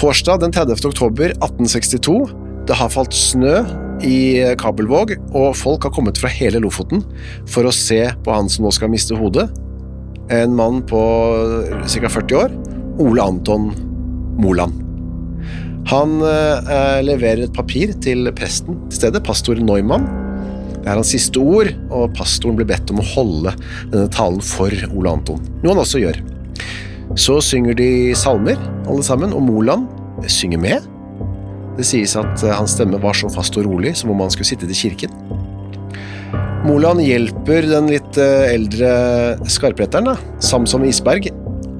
Torsdag den 30. oktober 1862. Det har falt snø i Kabelvåg, og folk har kommet fra hele Lofoten for å se på han som nå skal miste hodet. En mann på ca. 40 år, Ole Anton Moland. Han eh, leverer et papir til presten til stedet, pastor Neumann. Det er hans siste ord, og pastoren blir bedt om å holde denne talen for Ole Anton, noe han også gjør. Så synger de salmer, alle sammen, og Moland synger med. Det sies at eh, hans stemme var så fast og rolig som om han skulle sitte i kirken. Moland hjelper den litt eh, eldre skarpretteren, da, Samson Isberg,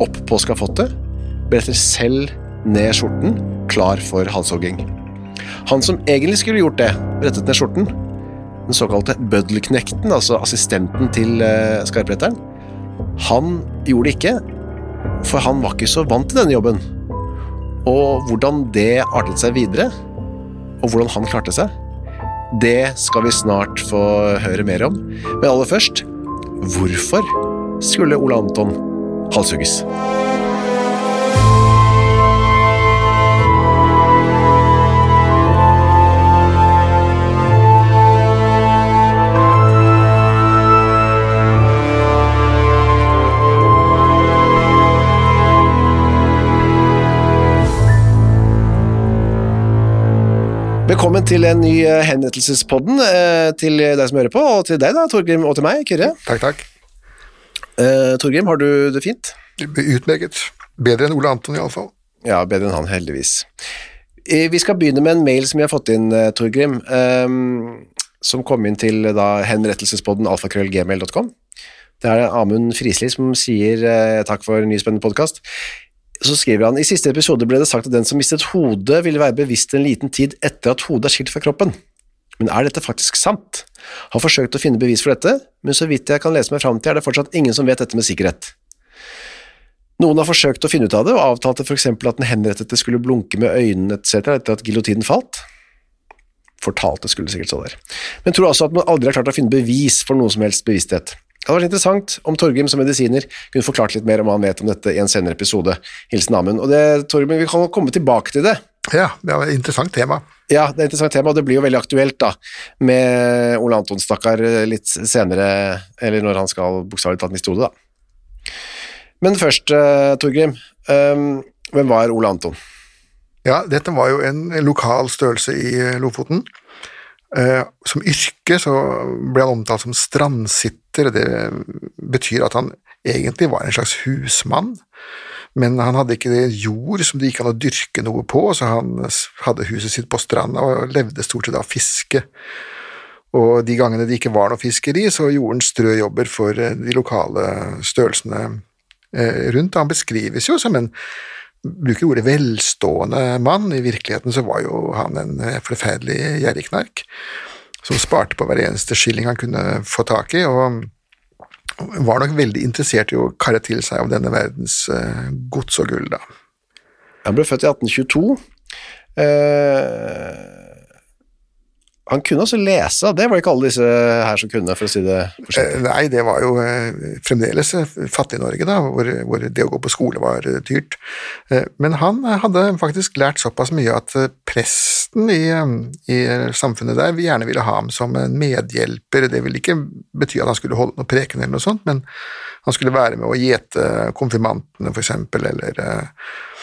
opp på skafottet, bretter selv ned skjorten, klar for halshogging. Han som egentlig skulle gjort det, brettet ned skjorten, den såkalte bøddelknekten, altså assistenten til eh, skarpretteren, han gjorde det ikke, for han var ikke så vant til denne jobben. Og hvordan det artet seg videre, og hvordan han klarte seg, det skal vi snart få høre mer om. Men aller først, hvorfor skulle Ole Anton halshugges? Til en ny eh, henrettelsespodden eh, til deg som hører på, og til deg da, Torgrim, og til meg, Kyrre. Takk, takk. Uh, Torgrim, har du det fint? Utmerket. Bedre enn Ole Anton, iallfall. Ja, bedre enn han, heldigvis. Vi skal begynne med en mail som vi har fått inn, Torgrim, um, som kom inn til da henrettelsespodden alfakrøllgmail.com. Det er Amund Frisli som sier uh, takk for en ny spennende podkast. Så skriver han i siste episode ble det sagt at den som mistet hodet, ville være bevisst en liten tid etter at hodet er skilt fra kroppen. Men er dette faktisk sant? Har forsøkt å finne bevis for dette, men så vidt jeg kan lese meg fram til, er det fortsatt ingen som vet dette med sikkerhet. Noen har forsøkt å finne ut av det, og avtalte eksempel at den henrettede skulle blunke med øynene etc. etter at giljotinen falt. Fortalte skulle sikkert stå der. Men tror altså at man aldri har klart å finne bevis for noen som helst bevissthet. Det hadde vært interessant om Torgrim som medisiner kunne forklart litt mer om hva han vet om dette i en senere episode. Hilsen Amund. Og det, Torgrim, vi kan komme tilbake til det. Ja, det er et interessant tema. Ja, det er et interessant tema, og det blir jo veldig aktuelt da, med Ole Anton, stakkar, litt senere, eller når han skal bokstavelig talt miste hodet, da. Men først, eh, Torgrim, eh, hvem var Ole Anton? Ja, dette var jo en lokal størrelse i Lofoten. Eh, Som yrke så ble han omtalt som strandsitter, og det betyr at han egentlig var en slags husmann. Men han hadde ikke jord som det gikk an å dyrke noe på, så han hadde huset sitt på stranda og levde stort sett av fiske. Og de gangene det ikke var noe fiskeri, så gjorde han strøjobber for eh, de lokale størrelsene eh, rundt. Han beskrives jo som en bruker ordet velstående mann. I virkeligheten så var jo han en eh, forferdelig gjerrigknark som sparte på hver eneste skilling han kunne få tak i, og var nok veldig interessert i å karre til seg av denne verdens eh, gods og gull, da. Han ble født i 1822. Eh, han kunne også lese, det var ikke alle disse her som kunne, for å si det forsiktig. Eh, Nei, det var jo eh, fremdeles eh, Fattig-Norge, da, hvor, hvor det å gå på skole var dyrt. Men han hadde faktisk lært såpass mye at eh, prest presten i, i samfunnet der vi gjerne ville ha ham som en medhjelper. Det ville ikke bety at han skulle holde noe preken eller noe sånt, men han skulle være med å gjete konfirmantene, eksempel, eller eh,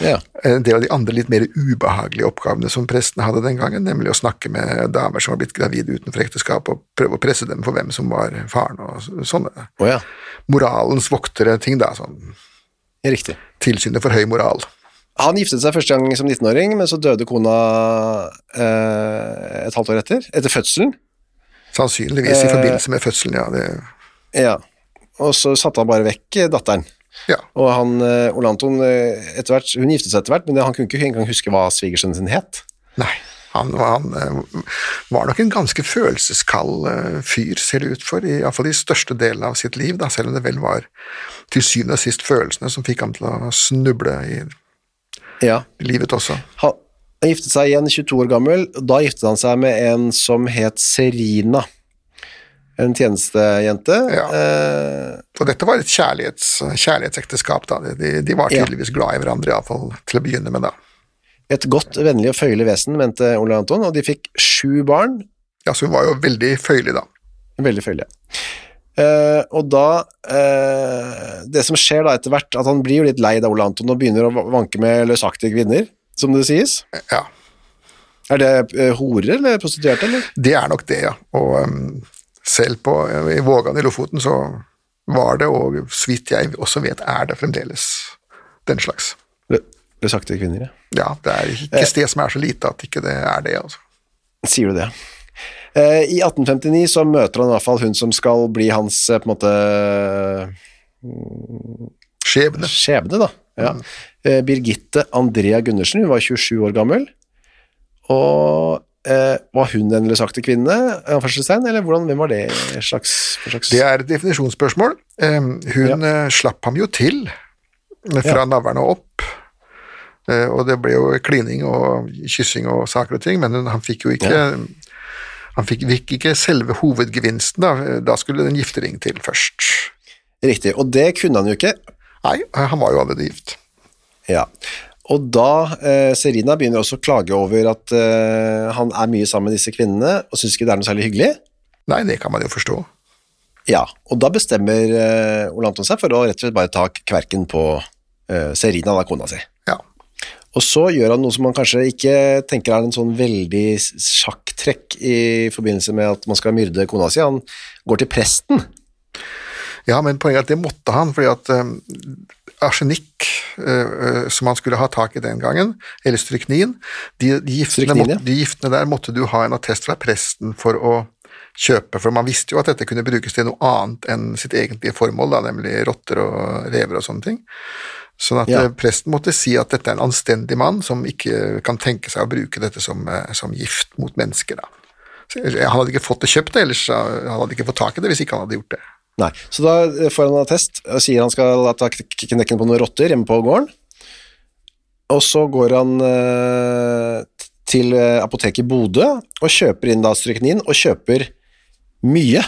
Ja. en del av de andre litt mer ubehagelige oppgavene som prestene hadde den gangen, nemlig å snakke med damer som var blitt gravide utenfor ekteskap, og prøve å presse dem for hvem som var faren, og sånne oh, ja. moralens voktere ting, da, sånn Riktig. tilsynet for høy moral. Han giftet seg første gang som 19-åring, men så døde kona eh, et halvt år etter. Etter fødselen. Sannsynligvis i Eh. forbindelse med fødselen, ja. Det, Ja. Og så satte han bare vekk eh, datteren. ja. Og han, eh, Ole Anton, etter hvert, hun giftet seg etter hvert, men han kunne ikke engang huske hva svigersønnen sin het. Nei, han, han var nok en ganske følelseskald fyr, ser det ut for, i hvert fall de største delene av sitt liv, da, selv om det vel var til syvende og sist følelsene som fikk ham til å snuble i Ja. livet også. Han, han giftet seg igjen 22 år gammel. Da giftet han seg med en som het Serina. En tjenestejente. Ja. Eh, Og dette var et kjærlighets, kjærlighetsekteskap, da. De, de var Ja. tydeligvis glad i hverandre, iallfall til å begynne med, da. et godt, vennlig og føyelig vesen, mente Ole Anton, og de fikk sju barn. Ja, så hun var jo veldig føyelig, da. Veldig føyelige. Eh, og da uh, Det som skjer da etter hvert, at han blir jo litt lei da Ole Anton og begynner å vanke med løsaktige kvinner, som det sies. Ja, Er det uh, horer eller prostituerte, eller? det er nok det, ja. Og um, selv på, i Vågan i Lofoten så var det, og så vidt jeg også vet, er det fremdeles den slags. Lø- Løsaktige kvinner, ja. Ja, det er ikke et sted som er så lite at ikke det er det, altså. Sier du det? Eh, I 1859 så møter han i hvert fall hun som skal bli hans eh, på en måte Skjebne. skjebne, da. Ja. Mm. Birgitte Andrea Gundersen, hun var 27 år gammel. Og eh, var hun en løsaktig kvinne, eller hvordan, hvem var det slags, slags Det er et definisjonsspørsmål. Eh, hun ja. slapp ham jo til eh, fra Ja. navlen og opp. Eh, og det ble jo klining og kyssing og saker og ting, men hun- han fikk jo ikke Han fikk, fikk ikke selve hovedgevinsten, da. Da skulle den gifte giftering til først. Riktig, og det kunne han jo ikke. Nei, han var jo allerede gift. Ja. Og da eh, Serina begynner også å klage over at eh, han er mye sammen med disse kvinnene, og syns ikke det er noe særlig hyggelig. Nei, det kan man jo forstå. Ja, og da bestemmer eh, Ole Anton seg for å rett og slett bare ta kverken på eh, Serina, da kona si. Ja. Og så gjør han noe som man kanskje ikke tenker er en sånn veldig sjakktrekk i forbindelse med at man skal myrde kona si. Han går til presten. Ja, men poenget er at det måtte han, fordi at um, arsenikk, uh, som han skulle ha tak i den gangen, eller stryknin, de, de, giftene Stryknin, måtte, ja. de giftene der måtte du ha en attest fra presten for å kjøpe, for man visste jo at dette kunne brukes til noe annet enn sitt egentlige formål, da, nemlig rotter og rever og sånne ting. Sånn at Ja. eh, presten måtte si at dette er en anstendig mann som ikke kan tenke seg å bruke dette som, eh, som gift mot mennesker. Eh, han hadde ikke fått det kjøpt, ellers han hadde ikke fått tak i det hvis ikke han hadde gjort det. Nei, så da får han en attest og sier han skal ta knekken på noen rotter hjemme på gården. Og så går han eh, til apoteket i Bodø og kjøper inn da stryknin, og kjøper mye.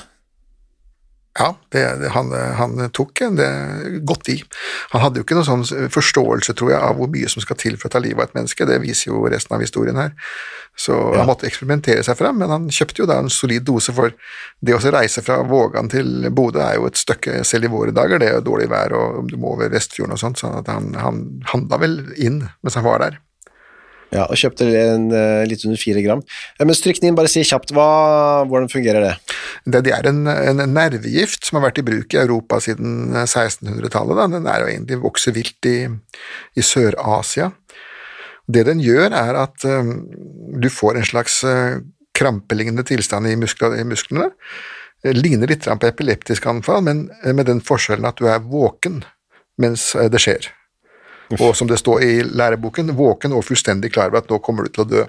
Ja, det, han, han tok det godt i. Han hadde jo ikke noen sånn forståelse, tror jeg, av hvor mye som skal til for å ta livet av et menneske. Det viser jo resten av historien her. Så Ja. han måtte eksperimentere seg fram, men han kjøpte jo da en solid dose, for det å reise fra Vågan til Bodø er jo et stykke selv i våre dager. Det er jo dårlig vær, og du må over Vestfjorden og sånt, så at han, han handla vel inn mens han var der. Ja, og kjøpte en, eh, litt under fire gram. Eh, Men stryknin, bare si kjapt, hva, hvordan fungerer det? Det, er en, en nervegift som har vært i bruk i Europa siden 1600-tallet. Den er jo egentlig vokser vilt i, i Sør-Asia. Det den gjør, er at du får en slags krampelignende tilstand i, muskler, musklene. Det ligner litt på epileptisk anfall, men med den forskjellen at du er våken mens det skjer. Og som det står i læreboken, våken og fullstendig klar over at nå kommer du til å dø.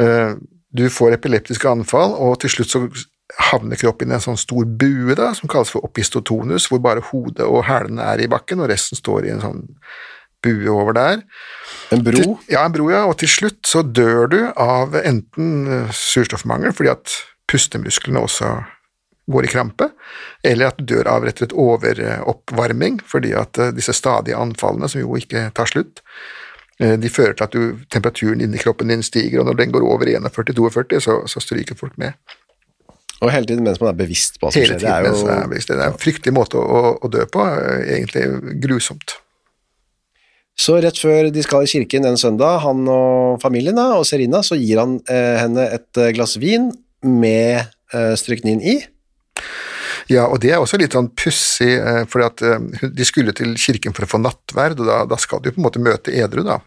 Eh, Du får epileptiske anfall, og til slutt så havner kroppen i en sånn stor bue da, som kalles for opistotonus, hvor bare hodet og hælene er i bakken, og resten står i en sånn bue over der. En bro? Til, ja, en bro, ja, og til slutt så dør du av enten eh, surstoffmangel, fordi at pustemusklene også går i krampe, eller at du dør av rett og slett overoppvarming, fordi at eh, disse stadige anfallene, som jo ikke tar slutt, Eh, De fører til at du, temperaturen inni kroppen din stiger, og når den går over 41-42, så, så stryker folk med. Og hele tiden mens man er bevisst på hva som skjer. Det er jo er bevisst. Det er en fryktelig måte å, å dø på. eh, Egentlig grusomt. Så rett før de skal i kirken en søndag, han og familien da, og Serina, så gir han eh, henne et glass vin med eh, stryknin i. Ja, og det er også litt sånn pussig, for fordi at eh, de skulle til kirken for å få nattverd, og da, da skal du på en måte møte edru, da.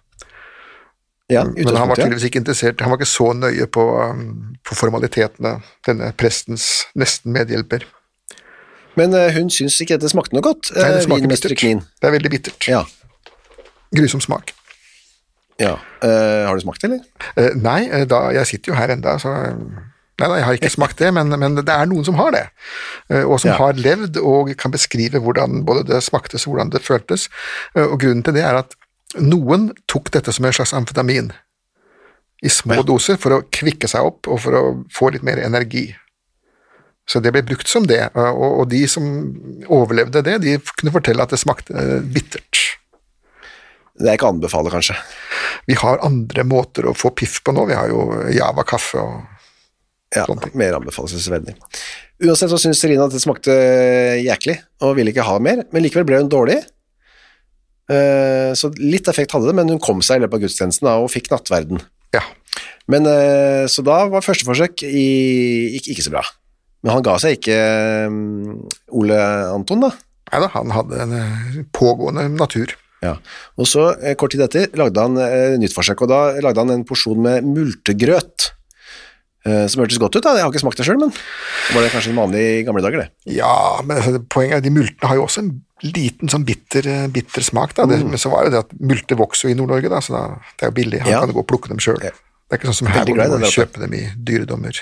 Ja, Men han var tydeligvis ikke interessert, han var ikke så nøye på, um, på formalitetene, denne prestens nesten medhjelper. Men eh, hun syns ikke dette smakte noe godt, Nei, det eh, bittert. stryknin. Det er veldig bittert. Ja. Grusom smak. ja. Uh, har du smakt det, eller? Uh, nei, eh, da, jeg sitter jo her enda, så eh, Nei, da, jeg har ikke smakt det, men, men det er noen som har det. eh, Og som Ja. har levd og kan beskrive hvordan både det smaktes og hvordan det føltes. Eh, Og grunnen til det er at noen tok dette som en slags amfetamin i små Ja. doser for å kvikke seg opp og for å få litt mer energi. Så det ble brukt som det, eh, og, og de som overlevde det, de kunne fortelle at det smakte bittert. Det er ikke å anbefale, kanskje. Vi har andre måter å få piff på nå, vi har jo Java kaffe og Ja, mer anbefalesverdig. Uansett så syntes Serina at det smakte jæklig, og ville ikke ha mer, men likevel ble hun dårlig. Eh, Så litt effekt hadde det, men hun kom seg i løpet av gudstjenesten og fikk nattverden. ja. Men, eh, så da var første forsøk i, ikke, ikke så bra. Men han ga seg ikke, eh, Ole Anton, da. Nei da, han hadde en eh, pågående natur. Ja. Og så, kort tid etter, lagde han nytt forsøk, og da lagde han en porsjon med multegrøt. Eh, Som hørtes godt ut, da. Jeg har ikke smakt det sjøl, men var det kanskje en vanlig i gamle dager, det? Ja, men poenget er at de multene har jo også en liten sånn bitter, eh, bitter smak. Da. Det, men så var jo det at multer vokser jo i Nord-Norge, da, så da, det er jo billig. Han Mm. Ja. kan gå og plukke dem sjøl. Ja. Det er ikke sånn som her hvor du må det kjøpe dem i dyredommer.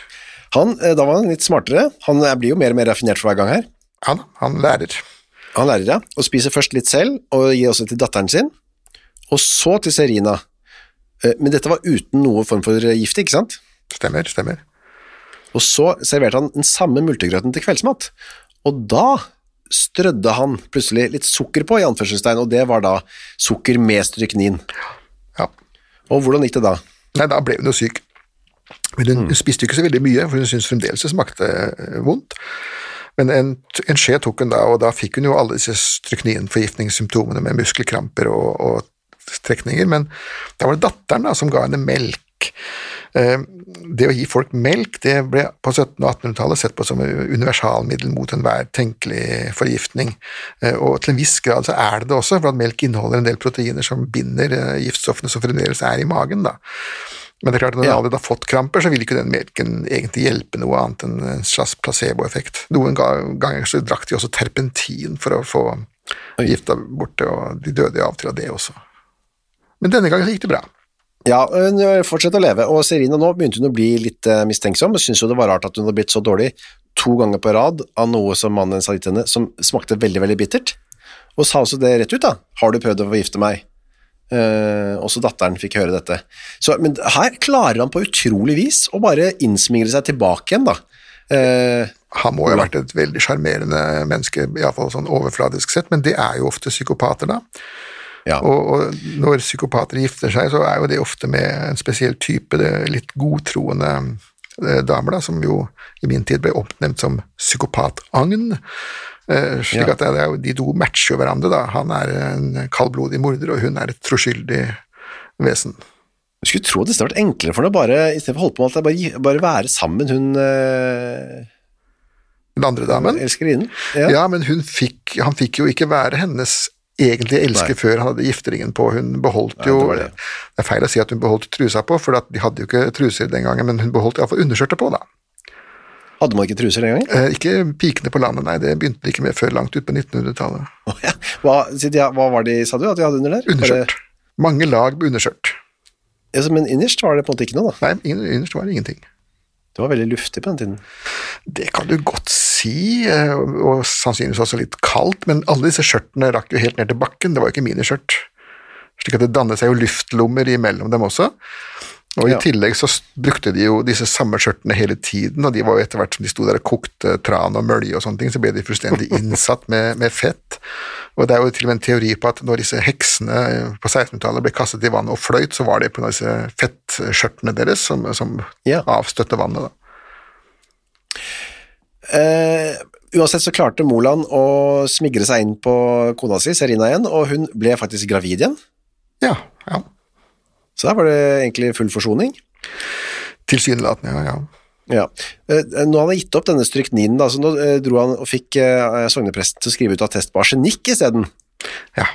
Han, eh, da var han litt smartere. Han blir jo mer og mer raffinert for hver gang her. Ja han lærer. Han lærer ja, og spiser først litt selv, og gir også til datteren sin, og så til Serina. Men dette var uten noen form for gift, ikke sant? Stemmer, stemmer. Og så serverte han den samme multegrøten til kveldsmat, og da strødde han plutselig litt sukker på, i anførselstegn, og det var da sukker med stryknin. Ja. Og hvordan gikk det da? Nei, da ble hun jo syk. Men hun, mm. spiste ikke så veldig mye, for hun syntes fremdeles det smakte eh, vondt. Men en, en skje tok hun da, og da fikk hun jo alle disse strykninforgiftningssymptomene med muskelkramper og, og trekninger, men da var det datteren da som ga henne melk. Eh, Det å gi folk melk det ble på 1700- og 1800-tallet sett på som et universalmiddel mot enhver tenkelig forgiftning. Eh, Og til en viss grad så er det det også, for at melk inneholder en del proteiner som binder eh, giftstoffene som fremdeles er i magen. da. Men det er klart når Ja. allerede har fått kramper, så vil ikke den melken egentlig hjelpe noe annet enn en slags placeboeffekt. Noen ganger så drakk de også terpentin for å få gifta borte, og de døde av og til av det også. Men denne gangen så gikk det bra. Ja, hun fortsatte å leve, og Serina nå begynte hun å bli litt mistenksom, og syntes jo det var rart at hun hadde blitt så dårlig to ganger på rad av noe som mannen hennes hadde gitt henne, som smakte veldig, veldig bittert, og sa også det rett ut da, har du prøvd å forgifte meg? Uh, også datteren fikk høre dette. Så, men her klarer han på utrolig vis å bare innsmigre seg tilbake igjen da. Uh, Han må jo ha vært et veldig sjarmerende menneske, iallfall sånn overfladisk sett, men det er jo ofte psykopater, da. Ja. Og, og når psykopater gifter seg, så er jo det ofte med en spesiell type det litt godtroende eh, damer, da, som jo i min tid ble oppnevnt som psykopatagn. Eh, slik Ja. at det jo, de to matcher jo hverandre, da. Han er en kaldblodig morder, og hun er et troskyldig vesen. Jeg skulle tro det hadde vært enklere for henne å bare, i stedet for å holde på med alt, det, bare, bare være sammen, hun eh, Den andre damen elskerinnen. Ja, men hun fikk, han fikk jo ikke være hennes egentlige elsket Nei. før han hadde gifteringen på. Hun beholdt Nei, jo det det, det. er feil å si at hun beholdt trusa på, for de hadde jo ikke truser den gangen, men hun beholdt iallfall underskjørtet på, da. Hadde man ikke truser den gangen? Eh, ikke pikene på landet, nei, det begynte de ikke med før langt ut på 1900-tallet. Oh, ja. hva, hva var de, sa du, at de hadde under der? Underskjørt. Mange lag med underskjørt. Ja, men innerst var det på en måte ikke noe da. Nei, innerst var det ingenting. Det var veldig luftig på den tiden. Det kan du godt si, eh, og sannsynligvis også litt kaldt, men alle disse skjørtene rakk jo helt ned til bakken, det var jo ikke miniskjørt. Slik at det dannet seg jo luftlommer imellom dem også. Og Ja. I tillegg så brukte de jo disse samme skjørtene hele tiden, og de var jo etter hvert som de sto der og kokte tran og mølje og sånne ting, så ble de fullstendig innsatt med, med fett. Og det er jo til og med en teori på at når disse heksene på 1600-tallet ble kastet i vannet og fløyt, så var det på disse fettskjørtene deres som, som Ja. avstøtte vannet. da. Eh, uansett så klarte Moland å smigre seg inn på kona si, Serina igjen, og hun ble faktisk gravid igjen. Ja, ja. Så der var det egentlig full forsoning. Tilsynelatende, ja. ja. Ja. Eh, Nå han han gitt opp denne strykninen, da, så nå eh, dro han og fikk eh, sognepresten til å skrive ut attest på arsenikk isteden. ja.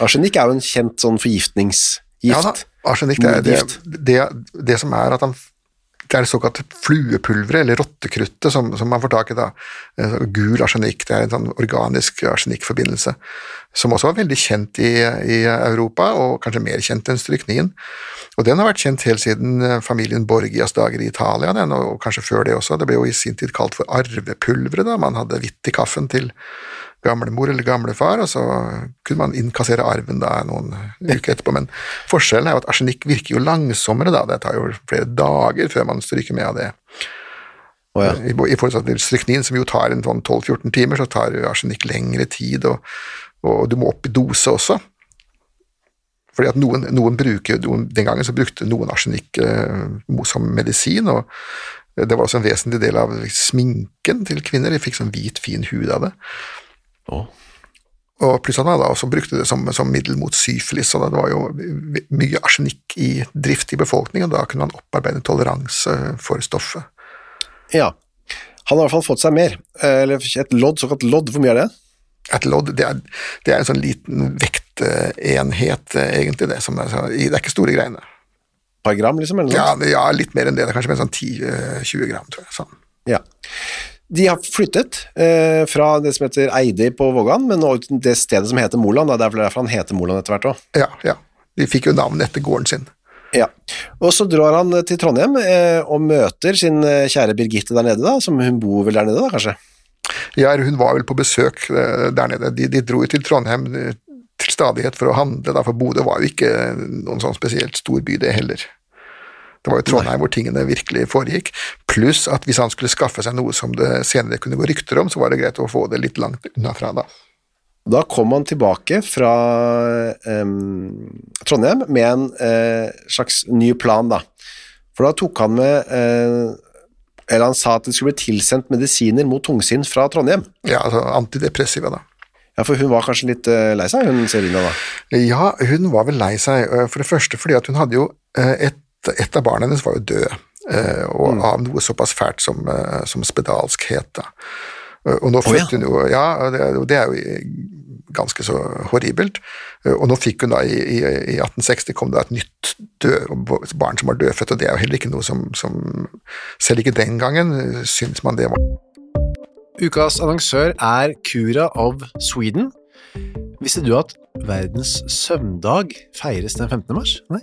Arsenikk er jo en kjent sånn forgiftningsgift. Ja da, arsenikk, det, det, det, det som er at han det er det såkalte fluepulveret, eller rottekruttet, som, som man får tak i da. Eh, Gul arsenikk, det er en sånn organisk arsenikkforbindelse, som også var veldig kjent i, i Europa, og kanskje mer kjent enn stryknin. Og den har vært kjent helt siden eh, familien Borgias dager i Italia, den, og kanskje før det også. Det ble jo i sin tid kalt for arvepulveret, da. Man hadde hvitt i kaffen til gamlemor eller gamlefar, og så kunne man innkassere arven da noen uker etterpå. Men forskjellen er jo at arsenikk virker jo langsommere, da. Det tar jo flere dager før man stryker med av det. Oh, ja. I, I forhold til stryknin, som jo tar en sånn 12-14 timer, så tar jo arsenikk lengre tid, og, og du må opp i dose også. Fordi at noen, noen bruker, noen, Den gangen så brukte noen arsenikk eh, som medisin, og det var også en vesentlig del av sminken til kvinner. De fikk sånn hvit, fin hud av det. Og pluss at hadde også brukte det som, som middel mot syfilis, så det var jo mye arsenikk i drift i befolkningen, og da kunne han opparbeide toleranse for stoffet. Ja. Han har i hvert fall fått seg mer. Eh, Eller et lodd, såkalt lodd. Hvor mye er det? Et lodd, det er, det er en sånn liten vektenhet, eh, egentlig, det. Som er, det er ikke store greiene. Et par gram, liksom? Eller noe Ja, ja, litt mer enn det. Det er kanskje mer sånn 10-20 gram, tror jeg. Sånn. Ja. De har flyttet eh, fra det som heter Eide på Vågan, men nå til det stedet som heter Moland. Det er derfor han heter Moland etter hvert òg. Ja, ja. De fikk jo navnet etter gården sin. Ja. Og så drar han til Trondheim eh, og møter sin eh, kjære Birgitte der nede, da, som hun bor vel der nede, da, kanskje? Ja, hun var vel på besøk eh, der nede. De, de dro jo til Trondheim eh, til stadighet for å handle, da, for Bodø var jo ikke noen sånn spesielt stor by, det heller. Det var jo Trondheim hvor tingene virkelig foregikk. Pluss at hvis han skulle skaffe seg noe som det senere kunne gå rykter om, så var det greit å få det litt langt unna fra, da. Da kom han tilbake fra eh, Trondheim med en eh, slags ny plan, da. For da tok han med eh, Eller han sa at det skulle bli tilsendt medisiner mot tungsinn fra Trondheim. Ja, altså antidepressiva, da. Ja, For hun var kanskje litt eh, lei seg, hun Serina, da. Ja, hun var vel lei seg, øh, for det første fordi at hun hadde jo øh, et, et av barna hennes var jo død, øh, og av noe såpass fælt som, øh, som spedalskhet. Da. Øh, Og nå Å, ja. hun jo Ja, det, det er jo ganske så horribelt. Og nå fikk hun da i, i, i 1860 kom det et nytt død, barn som var dødfødt, og det er jo heller ikke noe som, som Selv ikke den gangen syns man det var Ukas annonsør er Cura of Sweden. Visste du at verdens søvndag feires den 15. mars? Nei.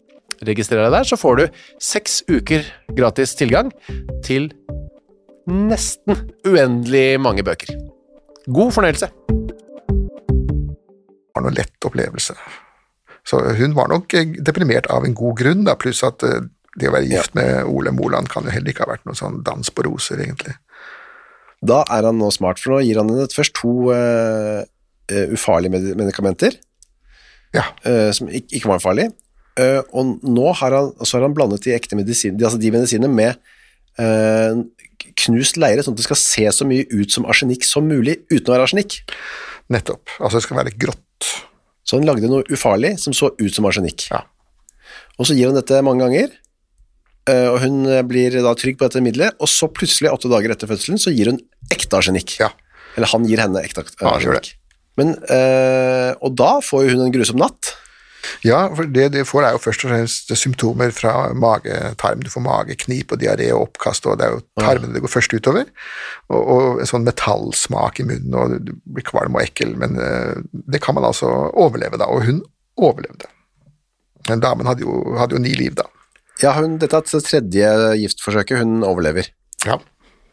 registrer deg der, så får du seks uker gratis tilgang til nesten uendelig mange bøker. God fornøyelse. Det var noe lett opplevelse. Så hun var nok eh, deprimert av en god grunn, da, pluss at eh, det å være gift med Ole Moland kan jo heller ikke ha vært noen sånn dans på roser, egentlig. Da er han nå smart, for nå gir han henne først to uh, ufarlige medikamenter, ja. uh, som ikke, ikke var farlige, uh, og nå har han, så har han blandet de ekte medisin, de, altså de medisinene med knust leire, sånn at det skal se så mye ut som arsenikk som mulig, uten å være arsenikk. Nettopp. Altså det skal være grått. Så han lagde noe ufarlig som så ut som arsenikk. Ja. Og så gir han dette mange ganger, og hun blir da trygg på dette middelet, og så plutselig, åtte dager etter fødselen, så gir hun ekte arsenikk. Ja. Eller han gir henne ekte arsenikk. Ja. Men, øh, og da får hun en grusom natt. Ja, for det du får er jo først og fremst symptomer fra mage-tarm. Du får mageknip og diaré og oppkast, og det er jo tarmene det går først utover. Og, og en sånn metallsmak i munnen, og du blir kvalm og ekkel. Men eh, det kan man altså overleve, da, og hun overlevde. Men damen hadde jo, hadde jo ni liv, da. Ja, hun, dette er det tredje giftforsøket hun overlever. Ja.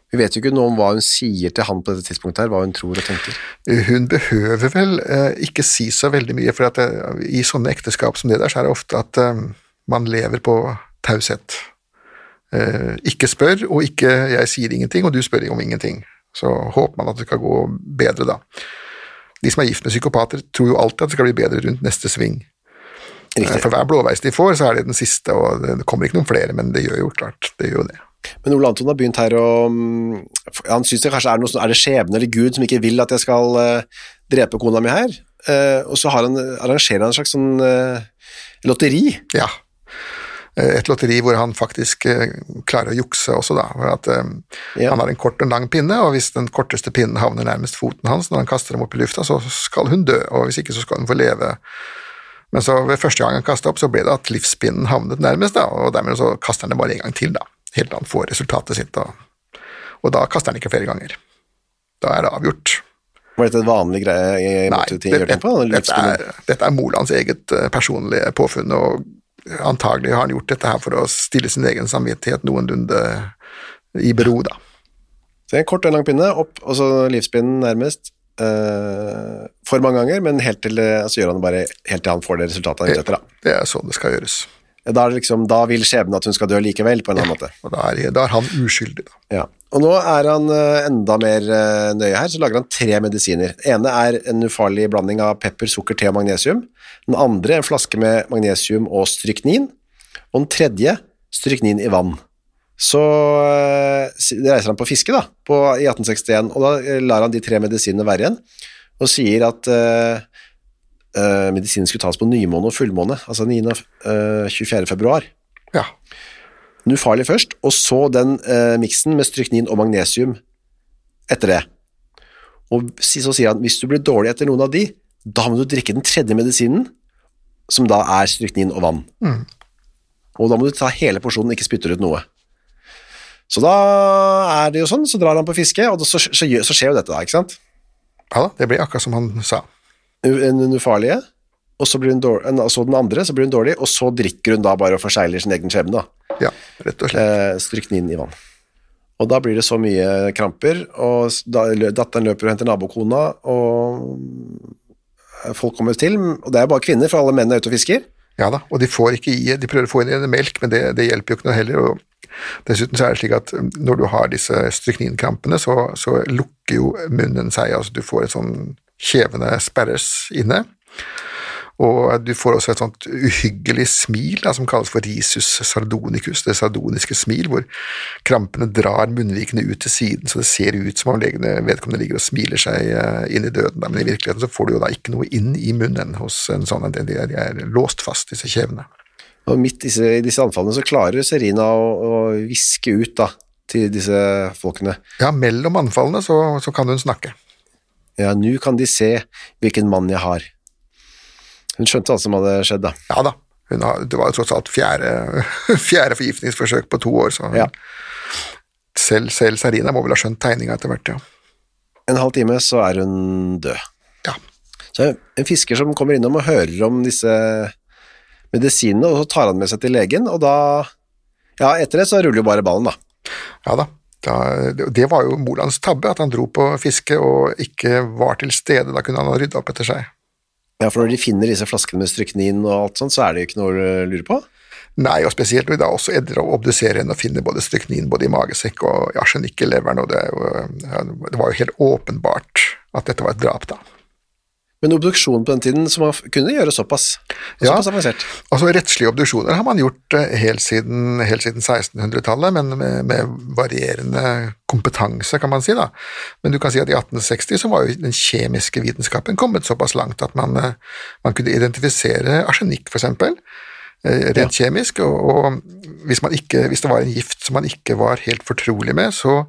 Vi vet jo ikke noe om hva hun sier til han på dette tidspunktet her, hva hun tror og tenker. Hun behøver vel eh, ikke si så veldig mye, for at eh, i sånne ekteskap som det der, så er det ofte at eh, man lever på taushet. Eh, ikke spør, og ikke 'jeg sier ingenting', og du spør om ingenting. Så håper man at det skal gå bedre, da. De som er gift med psykopater, tror jo alltid at det skal bli bedre rundt neste sving. Riktig. Eh, For hver blåveis de får, så er det den siste, og det kommer ikke noen flere, men det gjør jo klart, det gjør jo det. Men Ole Anton har begynt her å mm, Han syns det kanskje er noe sånn Er det skjebne eller Gud som ikke vil at jeg skal uh, drepe kona mi her? Uh, og så har han, arrangerer han en slags sånn uh, lotteri. Ja. Et lotteri hvor han faktisk klarer å jukse også, da. At, Ja. Han har en kort og en lang pinne, og hvis den korteste pinnen havner nærmest foten hans når han kaster dem opp i lufta, så skal hun dø, og hvis ikke så skal hun få leve. Men så ved første gang han kastet opp, så ble det at livspinnen havnet nærmest, da, og dermed så kaster han det bare en gang til, da. Helt til han får resultatet sitt, og, og da kaster han ikke flere ganger. Da er det avgjort. Var dette et vanlig greie i Nei, ting på? dette, er, dette er Molands eget eh, personlige påfunn, og antagelig har han gjort dette her for å stille sin egen samvittighet noenlunde i bero, da. Så en kort og en lang pinne, opp, og så livspinnen nærmest. eh, for mange ganger, men helt til, altså gjør han det bare helt til han får det resultatet han er ute etter. Da. Det er sånn det skal gjøres. Da, liksom, da vil skjebnen at hun skal dø likevel, på en eller annen måte. Og da er, da er han uskyldig, da. Ja. Og nå er han eh, enda mer eh, nøye her, så lager han tre medisiner. Den ene er en ufarlig blanding av pepper, sukker, te og magnesium. Den andre en flaske med magnesium og stryknin. Og den tredje stryknin i vann. Så eh, reiser han på fiske da, på, i 1861, og da lar han de tre medisinene være igjen, og sier at eh, eh, medisinen skulle tas på nymåne og fullmåne, altså 9. og eh, 24. februar. Ja. Nufarlig først, og så den uh, miksen med stryknin og magnesium etter det. Og så sier han, hvis du blir dårlig etter noen av de, da må du drikke den tredje medisinen, som da er stryknin og vann. Og da må du ta hele porsjonen, ikke spytte ut noe. Så da er det jo sånn, så drar han på fiske, og så, så, så skjer jo dette da, ikke sant? ja da, det blir akkurat som han sa. Den ufarlige, og så, blir hun dårlig, så den andre, så blir hun dårlig, og så drikker hun da bare og forsegler sin egen skjebne. Ja, rett og slett. eh, stryknin i vann. Og da blir det så mye kramper, og da, datteren løper og henter nabokona, og folk kommer til, og det er bare kvinner, for alle menn er ute og fisker. Ja da, og de får ikke i De prøver å få inn melk, men det, det hjelper jo ikke noe heller. og Dessuten så er det slik at når du har disse strykninkrampene, så, så lukker jo munnen seg. altså Du får et sånn kjevende sperres inne. Og du får også et sånt uhyggelig smil da, som kalles for risus sardonicus, det sardoniske smil, hvor krampene drar munnvikene ut til siden, så det ser ut som om legene vedkommende ligger og smiler seg eh, inn i døden. Da. Men i virkeligheten så får du jo da ikke noe inn i munnen hos en sånn, de er, de er låst fast, disse kjevene. Og midt i disse, disse anfallene så klarer Serina å, å viske ut da, til disse folkene. Ja, mellom anfallene så, så kan hun snakke. Ja, nå kan de se hvilken mann jeg har. Hun skjønte alt som hadde skjedd, da. Ja da. Har, det var jo tross alt fjerde, fjerde forgiftningsforsøk på to år, så Ja. selv, selv Sarina må vel ha skjønt tegninga etter hvert, ja. En halv time så er hun død. Ja. Så en fisker som kommer innom og hører om disse medisinene, og så tar han med seg til legen, og da Ja, etter det så ruller jo bare ballen, da. Ja da. Da det- var jo Molands tabbe, at han dro på fiske og ikke var til stede. Da kunne han ha rydda opp etter seg. Ja, for når de finner disse flaskene med stryknin og alt sånt, så er det jo ikke noe å lure på. Nei, og spesielt når vi da også edder å obdusere henne og finner både stryknin både i magesekk og arsenikk i leveren, og det, jo- ja, det var jo helt åpenbart at dette var et drap, da. Men obduksjon på den tiden som man kunne gjøre såpass, Ja. såpass avansert. Altså Rettslige obduksjoner har man gjort eh, helt siden, siden 1600-tallet, men med, med varierende kompetanse, kan man si. da. Men du kan si at i 1860 så var jo den kjemiske vitenskapen kommet såpass langt at man, eh, man kunne identifisere arsenikk, f.eks., rent kjemisk. Og, og hvis, man ikke, hvis det var en gift som man ikke var helt fortrolig med, så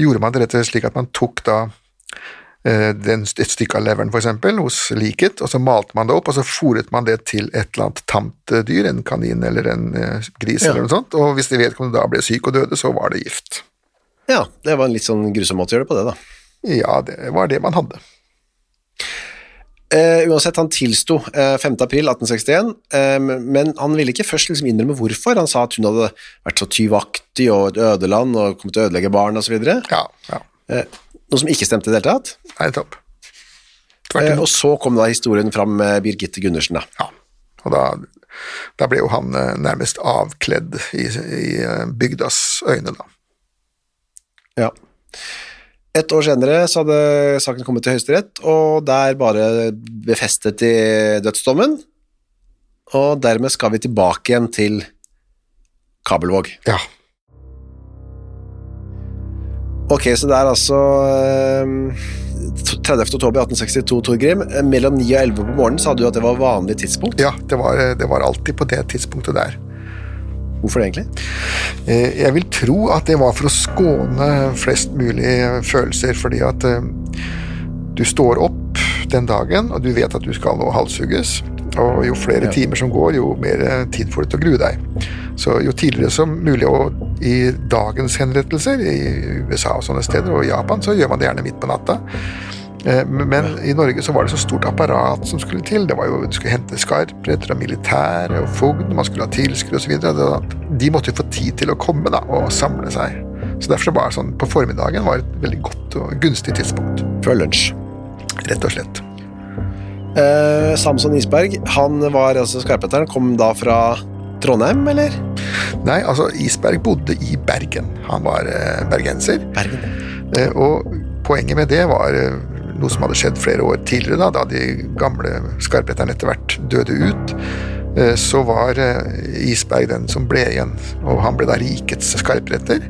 gjorde man det rett og slett slik at man tok da eh, et stykke av leveren for eksempel, hos liket, og så malte man det opp, og så fòret man det til et eller annet tamt eh, dyr, en kanin eller en eh, gris Ja. eller noe sånt, og hvis de vedkommende da ble syk og døde, så var det gift. Ja, det var en litt sånn grusom måte å gjøre det på det, da. Ja, det var det man hadde. Uh, uansett, han tilsto eh, 5. april 1861, eh, men han ville ikke først liksom innrømme hvorfor. Han sa at hun hadde vært så tyvaktig og et ødeland og kommet til å ødelegge barn osv. Ja, ja. Noe som ikke stemte i det hele tatt. Nei, topp. Tvert Eh, imot. og så kom da historien fram med Birgitte Gundersen, da. Ja, og da, da ble jo han eh, nærmest avkledd i, i eh, bygdas øyne, da. Ja. Et år senere så hadde saken kommet til Høyesterett, og der bare befestet de dødsdommen. Og dermed skal vi tilbake igjen til Kabelvåg. Ja. Ok, så det er altså eh, 30. oktober 1862, Torgrim. Mellom 9 og 11 på morgenen sa du at det var vanlig tidspunkt. Ja, det var, det var alltid på det tidspunktet der. Hvorfor det egentlig? Eh, Jeg vil tro at det var for å skåne flest mulig følelser, fordi at eh, du står opp den dagen, og du vet at du skal nå halshugges. Og jo flere timer som går, jo mer eh, tid får du til å grue deg. Så jo tidligere som mulig, og i dagens henrettelser, i USA og sånne steder, og Japan, så gjør man det gjerne midt på natta. Eh, Men i Norge så var det så stort apparat som skulle til. Det var jo, Du skulle hente skarpretter og militære og fogd, man skulle ha tilskudd osv. De måtte jo få tid til å komme da, og samle seg. Så Derfor så var det sånn på formiddagen var et veldig godt og gunstig tidspunkt. Før lunsj. Rett og slett. Eh, Samson Isberg, han var altså skarpheteren, kom da fra Trondheim, eller? Nei, altså Isberg bodde i Bergen. Han var eh, bergenser. Bergen. Eh, og poenget med det var eh, noe som hadde skjedd flere år tidligere, da, da de gamle skarpretterne etter hvert døde ut. Eh, så var Isberg den som ble igjen, og han ble da rikets skarpretter.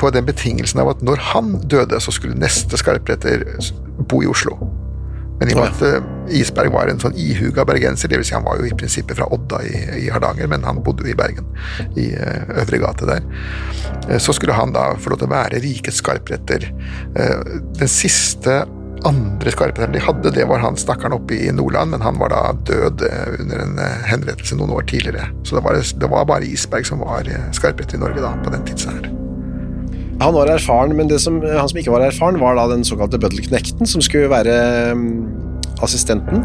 På den betingelsen av at når han døde, så skulle neste skarpretter bo i Oslo. Men i og med at eh, Isberg var en sånn ihuga bergenser, dvs. Si han var jo i prinsippet fra Odda i, i Hardanger, men han bodde jo i Bergen, i eh, Øvre gate der, eh, så skulle han da få lov til å være rikets skarpretter. Den siste andre skarpretteren de hadde, det var han stakkaren oppe i Nordland, men han var da død under en henrettelse noen år tidligere. Så det var, det var bare Isberg som var skarpretter i Norge da, på den tidsen her. Han var erfaren, men det som, han som ikke var erfaren, var da den såkalte bøddelknekten, som skulle være mm, assistenten.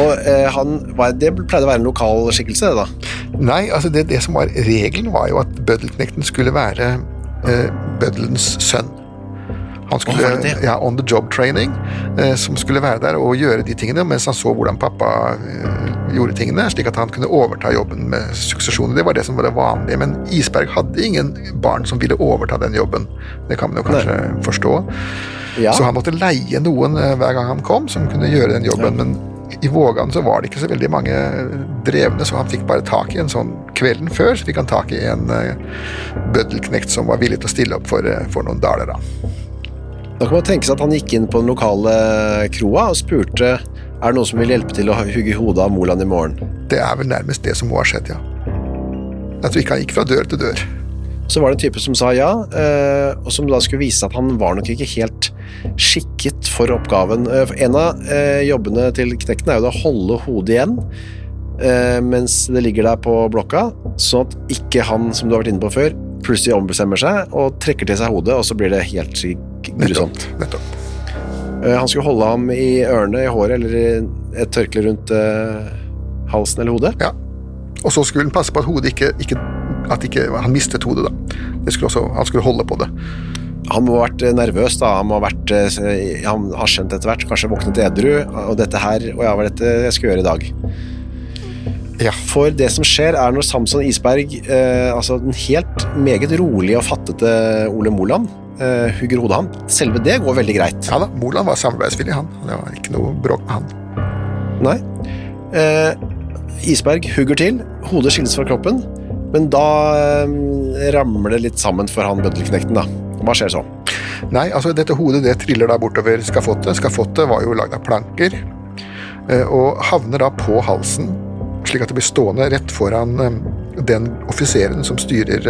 Og eh, han var, det pleide å være en lokal skikkelse, det da. Nei, altså det, det som var regelen var jo at bøddelknekten skulle være eh, bøddelens sønn. Han skulle, det? ja, on the job training, eh, som skulle være der og gjøre de tingene, mens han så hvordan pappa eh, gjorde tingene, slik at han kunne overta jobben med suksesjonen. Det var det som var det vanlige, men Isberg hadde ingen barn som ville overta den jobben. Det kan man jo kanskje Nei. forstå. Ja. Så han måtte leie noen eh, hver gang han kom, som kunne gjøre den jobben. Ja. men i Vågan så var det ikke så veldig mange drevne, så han fikk bare tak i en sånn Kvelden før så fikk han tak i en uh, bøddelknekt som var villig til å stille opp for, for noen daler, da. Da kan man tenke seg at han gikk inn på den lokale kroa og spurte er det noen som vil hjelpe til å hugge hodet av Moland i morgen. Det er vel nærmest det som må ha skjedd, ja. Jeg tror ikke han gikk fra dør til dør. Så var det en type som sa ja, eh, og som da skulle vise at han var nok ikke helt skikket for oppgaven. En av jobbene til knekten er jo å holde hodet igjen mens det ligger der på blokka, sånn at ikke han, som du har vært inne på før, plutselig ombestemmer seg og trekker til seg hodet, og så blir det helt grusomt. Nettopp. Han skulle holde ham i ørene, i håret eller i et tørkle rundt halsen eller hodet. Ja. Og så skulle han passe på at hodet ikke, ikke at ikke, han mistet hodet, da. Skulle også, han skulle holde på det. Han må ha vært eh, nervøs, da. Han må ha vært eh, Han har skjønt etter hvert, kanskje våknet edru, og dette her Og ja, hva er dette jeg skal gjøre i dag? Ja. For det som skjer, er når Samson Isberg, eh, altså den helt meget rolige og fattete Ole Moland, eh, hugger hodet han. Selve det går veldig greit. Ja da, Moland var samarbeidsvillig, han. Det var ikke noe bråk med han. Nei. Uh, Isberg hugger til, hodet skilles fra kroppen. Men da uh, ramler det litt sammen for han bøddelknekten, da. Hva skjer så? Nei, altså dette hodet det triller da bortover skafottet. Skafottet var jo lagd av planker, og havner da på halsen, slik at det blir stående rett foran den offiseren som styrer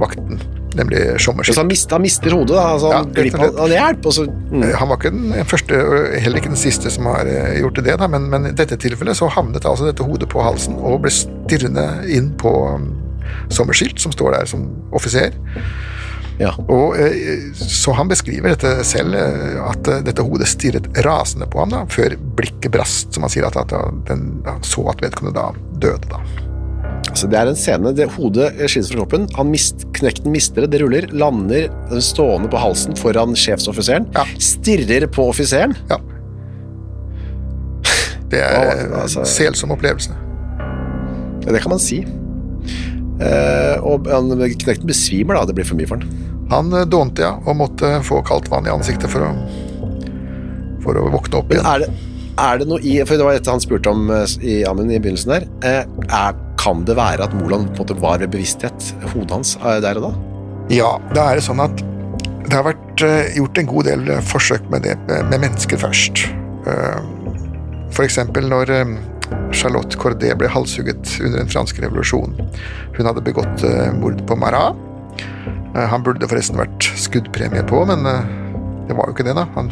vakten nemlig Schommerskitt. Så han, mist, han, mister hodet, da? Altså, han, ja, glipper, han hjelp, så mm. Han var ikke den første, og heller ikke den siste som har gjort det, da, men, men i dette tilfellet så havnet altså dette hodet på halsen og ble stirrende inn på um, Sommerskilt, som står der som offiser. Ja. Og, eh, så han beskriver dette selv, at dette hodet stirret rasende på ham da, før blikket brast, som han sier, at, at den, han så at vedkommende da døde. da. Altså, det er en scene. det Hodet skilles fra kroppen. Han mist, knekten mister det, det ruller. Lander stående på halsen foran sjefsoffiseren. Ja. Stirrer på offiseren. Ja. Det er en altså, selsom opplevelse. Ja, det kan man si. Eh, og knekten besvimer da, det blir for mye for han. Han eh, dånte, ja, og måtte få kaldt vann i ansiktet for å, for å våkne opp igjen. Men er det, er det noe i For det var dette han spurte om eh, i Amund i begynnelsen her, Er, kan det være at Moland på en måte var ved bevissthet, hodet hans, der og da? Ja, da er det sånn at det har vært gjort en god del forsøk med det med mennesker først. Eksempel når Charlotte Corday ble halshugget under den franske revolusjonen. Hun hadde begått mord på Marat. Han burde forresten vært skuddpremie på, men det var jo ikke det, da. Han,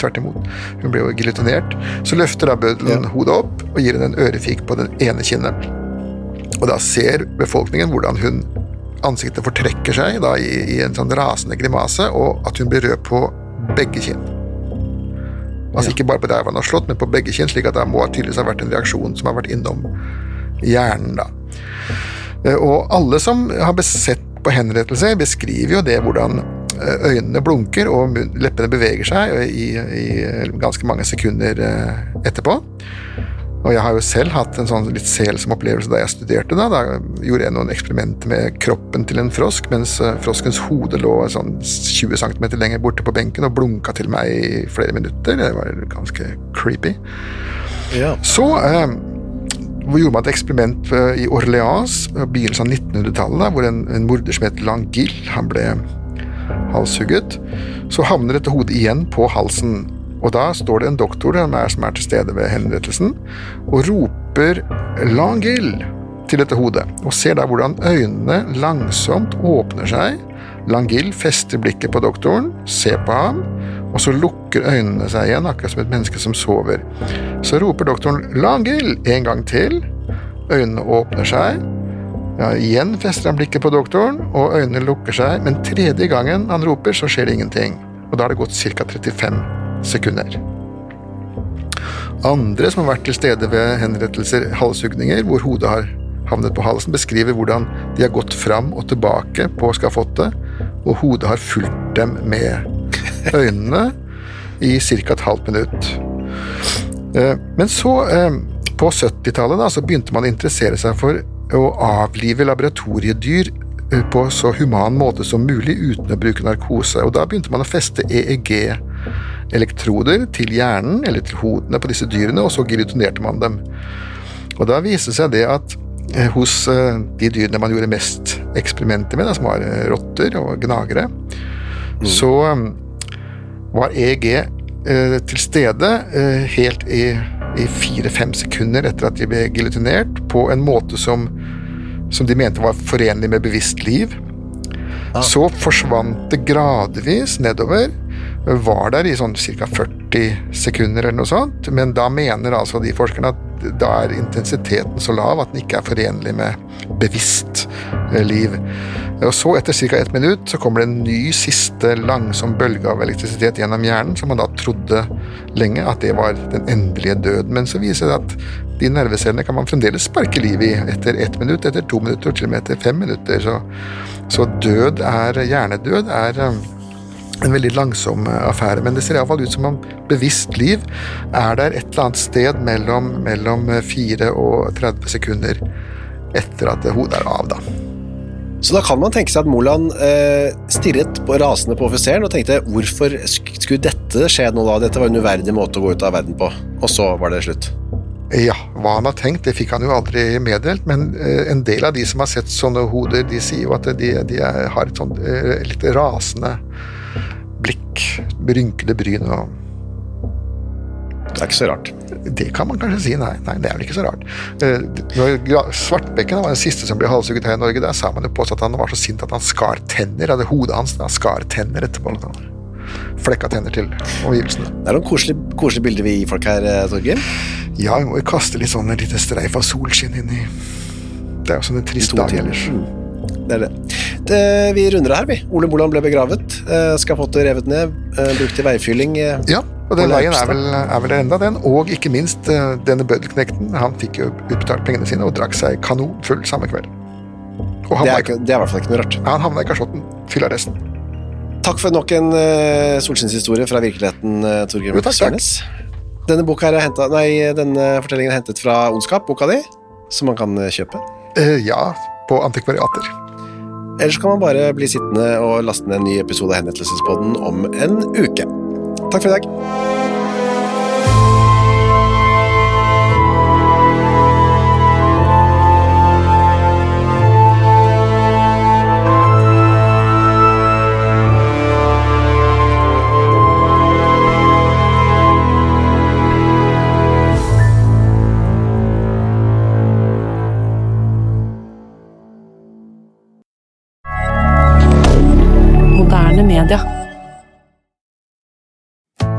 tvert imot. Hun ble jo giljotinert. Så løfter da bøddelen ja. hodet opp og gir henne en ørefik på den ene kinnet. Og da ser befolkningen hvordan hun ansiktet fortrekker seg da, i, i, en sånn rasende grimase, og at hun blir rød på begge kinn. Altså ja. Ikke bare på der han har slått, men på begge kinn, slik at det må tydeligvis ha vært en reaksjon som har vært innom hjernen. da. Eh, og alle som har sett på henrettelser, beskriver jo det hvordan eh, øynene blunker og leppene beveger seg i, i ganske mange sekunder eh, etterpå. Og jeg har jo selv hatt en sånn litt selsom opplevelse da jeg studerte. Da Da gjorde jeg noen eksperimenter med kroppen til en frosk, mens eh, froskens hode lå sånn 20 cm lenger borte på benken og blunka til meg i flere minutter. Det var ganske creepy. Ja. Så eh, gjorde man et eksperiment eh, i Orleans, begynnelsen av 1900-tallet, hvor en, en morder som het Langille, han ble halshugget. Så havner dette hodet igjen på halsen og da står det en doktor som er, som er til stede ved henrettelsen, og roper 'Langil' til dette hodet, og ser da hvordan øynene langsomt åpner seg. Langil fester blikket på doktoren, ser på ham, og så lukker øynene seg igjen, akkurat som et menneske som sover. Så roper doktoren 'Langil' en gang til. Øynene åpner seg. Ja, igjen fester han blikket på doktoren, og øynene lukker seg, men tredje gangen han roper, så skjer det ingenting. Og da har det gått ca. 35 sekunder. Andre som har vært til stede ved henrettelser, halshugninger, hvor hodet har havnet på halsen, beskriver hvordan de har gått fram og tilbake på skafottet, og hodet har fulgt dem med øynene i ca. et halvt minutt. Eh, men så, eh, på på 70-tallet så begynte man å interessere seg for å avlive laboratoriedyr eh, på så human måte som mulig uten å bruke narkose. Og Da begynte man å feste EEG-elektroder til hjernen eller til hodene på disse dyrene, og så giljotinerte man dem. Og Da viste det seg det at eh, hos eh, de dyrene man gjorde mest eksperimenter med, da, som var eh, rotter og gnagere, så eh, var EEG eh, til stede eh, helt i, i fire-fem sekunder etter at de ble giljotinert, på en måte som, som de mente var forenlig med bevisst liv. Så forsvant det gradvis nedover. Var der i sånn ca. 40 sekunder eller noe sånt, men da mener altså de forskerne at da er intensiteten så lav at den ikke er forenlig med bevisst eh, liv. Og så, etter ca. ett minutt, så kommer det en ny siste langsom bølge av elektrisitet gjennom hjernen, som man da trodde lenge at det var den endelige døden. Men så viser det at de nervecellene kan man fremdeles sparke liv i etter ett minutt, etter to minutter til og med etter fem minutter. Så, så død er hjernedød er eh, en veldig langsom eh, affære, men det ser iallfall ut som om bevisst liv er der et eller annet sted mellom, mellom 4 og 30 sekunder etter at hodet er av, da. Så da kan man tenke seg at Moland eh, stirret på rasende på offiseren og tenkte hvorfor skulle dette skje nå da? Dette var en uverdig måte å gå ut av verden på. Og så var det slutt. Ja, hva han har tenkt, det fikk han jo aldri meddelt, men eh, en del av de som har sett sånne hoder, de sier jo at de, de er, har et sånt eh, litt rasende blikk, rynkede bryn og Det er ikke så rart. Det kan man kanskje si, nei. nei det er vel ikke så rart. Eh, når Svartbekken var den siste som ble halshugget her i Norge, der sa man jo påstått at han var så sint at han skar tenner, hadde hodet hans da, skar tenner etterpå. Flekka tenner til omgivelsene. Det er noen koselige, koselige bilder vi gir folk her, eh, Torgeir. Ja, vi må jo kaste litt sånn en liten streif av solskinn inn i Det er jo sånn en trist dag ellers. Det er det. Det. Vi runder her, vi. Ole Moland ble begravet. Eh, skafottet revet ned. Eh, brukt til veifylling. Eh, Ja, og den veien er vel, er vel enda den. Og ikke minst eh, denne bøddelknekten. Han fikk jo utbetalt pengene sine og drakk seg kanon full samme kveld. Det, er ikke, det er i hvert fall ikke noe rart. han havna i kasjotten. Fyllearresten. Takk for nok en uh, solskinnshistorie fra virkeligheten, uh, takk. Sørnes. Denne, denne fortellingen er hentet fra Ondskap, boka di, som man kan eh, kjøpe. Uh, ja, på antikvariater. Ellers kan man bare bli sittende og laste ned en ny episode av Henrettelsespodden om en uke. Takk for i dag.